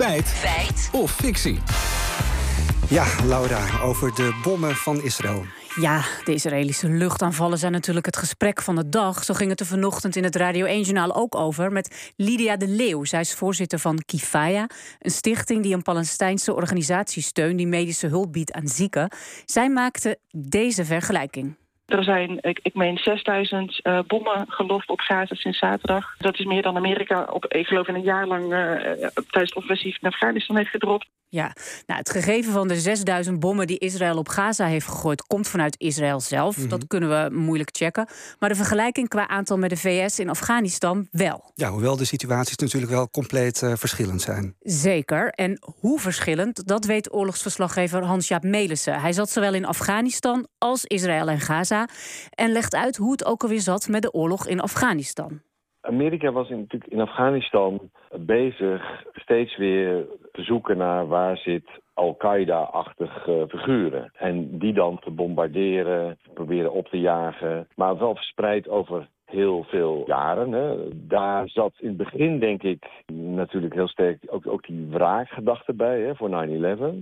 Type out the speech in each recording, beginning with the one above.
Feit. Feit. Of fictie. Ja, Laura, over de bommen van Israël. Ja, de Israëlische luchtaanvallen zijn natuurlijk het gesprek van de dag. Zo ging het er vanochtend in het Radio 1-journaal ook over... met Lydia de Leeuw. Zij is voorzitter van Kifaya, een stichting die een Palestijnse organisatie steunt... die medische hulp biedt aan zieken. Zij maakte deze vergelijking. Er zijn, ik, ik meen, 6000 uh, bommen gelost op Gaza sinds zaterdag. Dat is meer dan Amerika, op, ik geloof, in een jaar lang uh, tijdens offensief in Afghanistan heeft gedropt. Ja, nou, het gegeven van de 6000 bommen die Israël op Gaza heeft gegooid, komt vanuit Israël zelf. Mhm. Dat kunnen we moeilijk checken. Maar de vergelijking qua aantal met de VS in Afghanistan wel. Ja, hoewel de situaties natuurlijk wel compleet uh, verschillend zijn. Zeker. En hoe verschillend, dat weet oorlogsverslaggever Hans-Jaap Melissen. Hij zat zowel in Afghanistan als Israël en Gaza. En legt uit hoe het ook alweer zat met de oorlog in Afghanistan. Amerika was in, natuurlijk in Afghanistan bezig steeds weer zoeken naar waar zit Al-Qaeda-achtige uh, figuren. En die dan te bombarderen, proberen op te jagen. Maar wel verspreid over heel veel jaren. Hè. Daar zat in het begin, denk ik, natuurlijk heel sterk ook, ook die wraakgedachte bij hè, voor 9-11.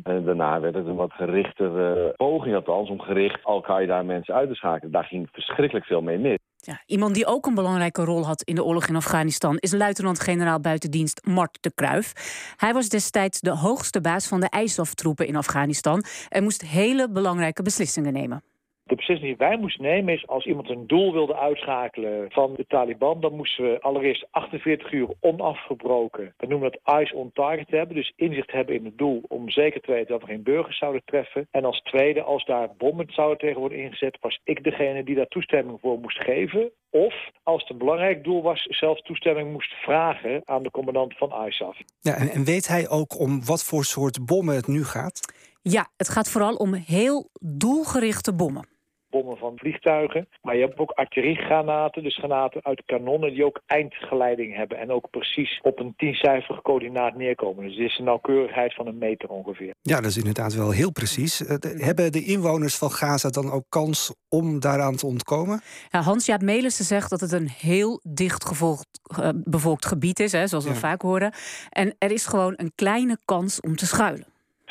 En daarna werd het een wat gerichtere poging althans om gericht Al-Qaeda mensen uit te schakelen. Daar ging verschrikkelijk veel mee mis. Ja, iemand die ook een belangrijke rol had in de oorlog in Afghanistan is luitenant-generaal buitendienst Mart de Kruif. Hij was destijds de hoogste baas van de ISAF-troepen in Afghanistan en moest hele belangrijke beslissingen nemen. De beslissing die wij moesten nemen is als iemand een doel wilde uitschakelen van de Taliban, dan moesten we allereerst 48 uur onafgebroken, we noemen dat eyes on target hebben, dus inzicht hebben in het doel om zeker te weten dat we geen burgers zouden treffen. En als tweede, als daar bommen zouden tegen worden ingezet, was ik degene die daar toestemming voor moest geven. Of als het een belangrijk doel was, zelfs toestemming moest vragen aan de commandant van ISAF. Ja, en, en weet hij ook om wat voor soort bommen het nu gaat? Ja, het gaat vooral om heel doelgerichte bommen bommen van vliegtuigen. Maar je hebt ook artilleriegranaten, dus granaten uit kanonnen die ook eindgeleiding hebben. En ook precies op een tiencijferig coördinaat neerkomen. Dus dit is een nauwkeurigheid van een meter ongeveer. Ja, dat is inderdaad wel heel precies. De, hebben de inwoners van Gaza dan ook kans om daaraan te ontkomen? Ja, Hans-Jaap Melissen zegt dat het een heel dicht gevolgd, uh, bevolkt gebied is, hè, zoals we ja. vaak horen. En er is gewoon een kleine kans om te schuilen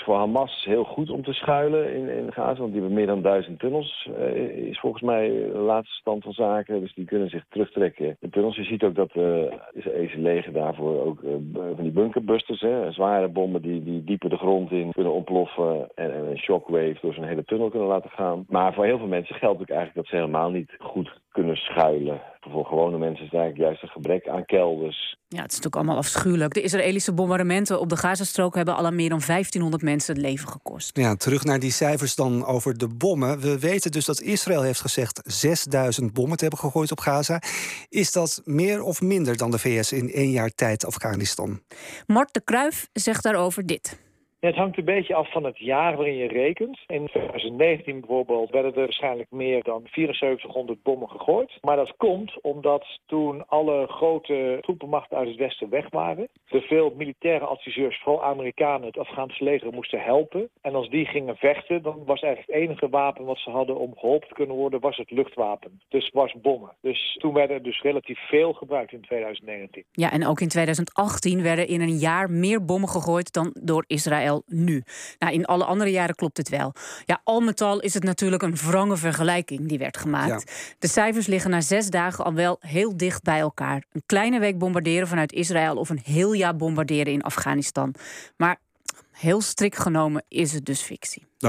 voor Hamas heel goed om te schuilen in, in Gaza. Want die hebben meer dan duizend tunnels, uh, is volgens mij de laatste stand van zaken. Dus die kunnen zich terugtrekken in tunnels. Je ziet ook dat uh, Israëlische leger daarvoor ook uh, van die bunkerbusters, hè, zware bommen die, die dieper de grond in kunnen ontploffen. En, en een shockwave door zo'n hele tunnel kunnen laten gaan. Maar voor heel veel mensen geldt ook eigenlijk dat ze helemaal niet goed kunnen schuilen. Voor gewone mensen is het eigenlijk juist een gebrek aan kelders. Ja, het is natuurlijk allemaal afschuwelijk. De Israëlische bombardementen op de Gazastrook hebben al aan meer dan 1500 mensen het leven gekost. Ja, terug naar die cijfers dan over de bommen. We weten dus dat Israël heeft gezegd 6000 bommen te hebben gegooid op Gaza. Is dat meer of minder dan de VS in één jaar tijd Afghanistan? Mart de Kruif zegt daarover dit. Het hangt een beetje af van het jaar waarin je rekent. In 2019 bijvoorbeeld werden er waarschijnlijk meer dan 7400 bommen gegooid. Maar dat komt omdat toen alle grote troepenmachten uit het westen weg waren... er veel militaire adviseurs, vooral Amerikanen, het Afghaanse leger moesten helpen. En als die gingen vechten, dan was eigenlijk het enige wapen wat ze hadden om geholpen te kunnen worden... was het luchtwapen. Dus was bommen. Dus toen werden er dus relatief veel gebruikt in 2019. Ja, en ook in 2018 werden in een jaar meer bommen gegooid dan door Israël nu. Nou, in alle andere jaren klopt het wel. Ja, al met al is het natuurlijk een wrange vergelijking die werd gemaakt. Ja. De cijfers liggen na zes dagen al wel heel dicht bij elkaar. Een kleine week bombarderen vanuit Israël of een heel jaar bombarderen in Afghanistan. Maar heel strikt genomen is het dus fictie. Dank.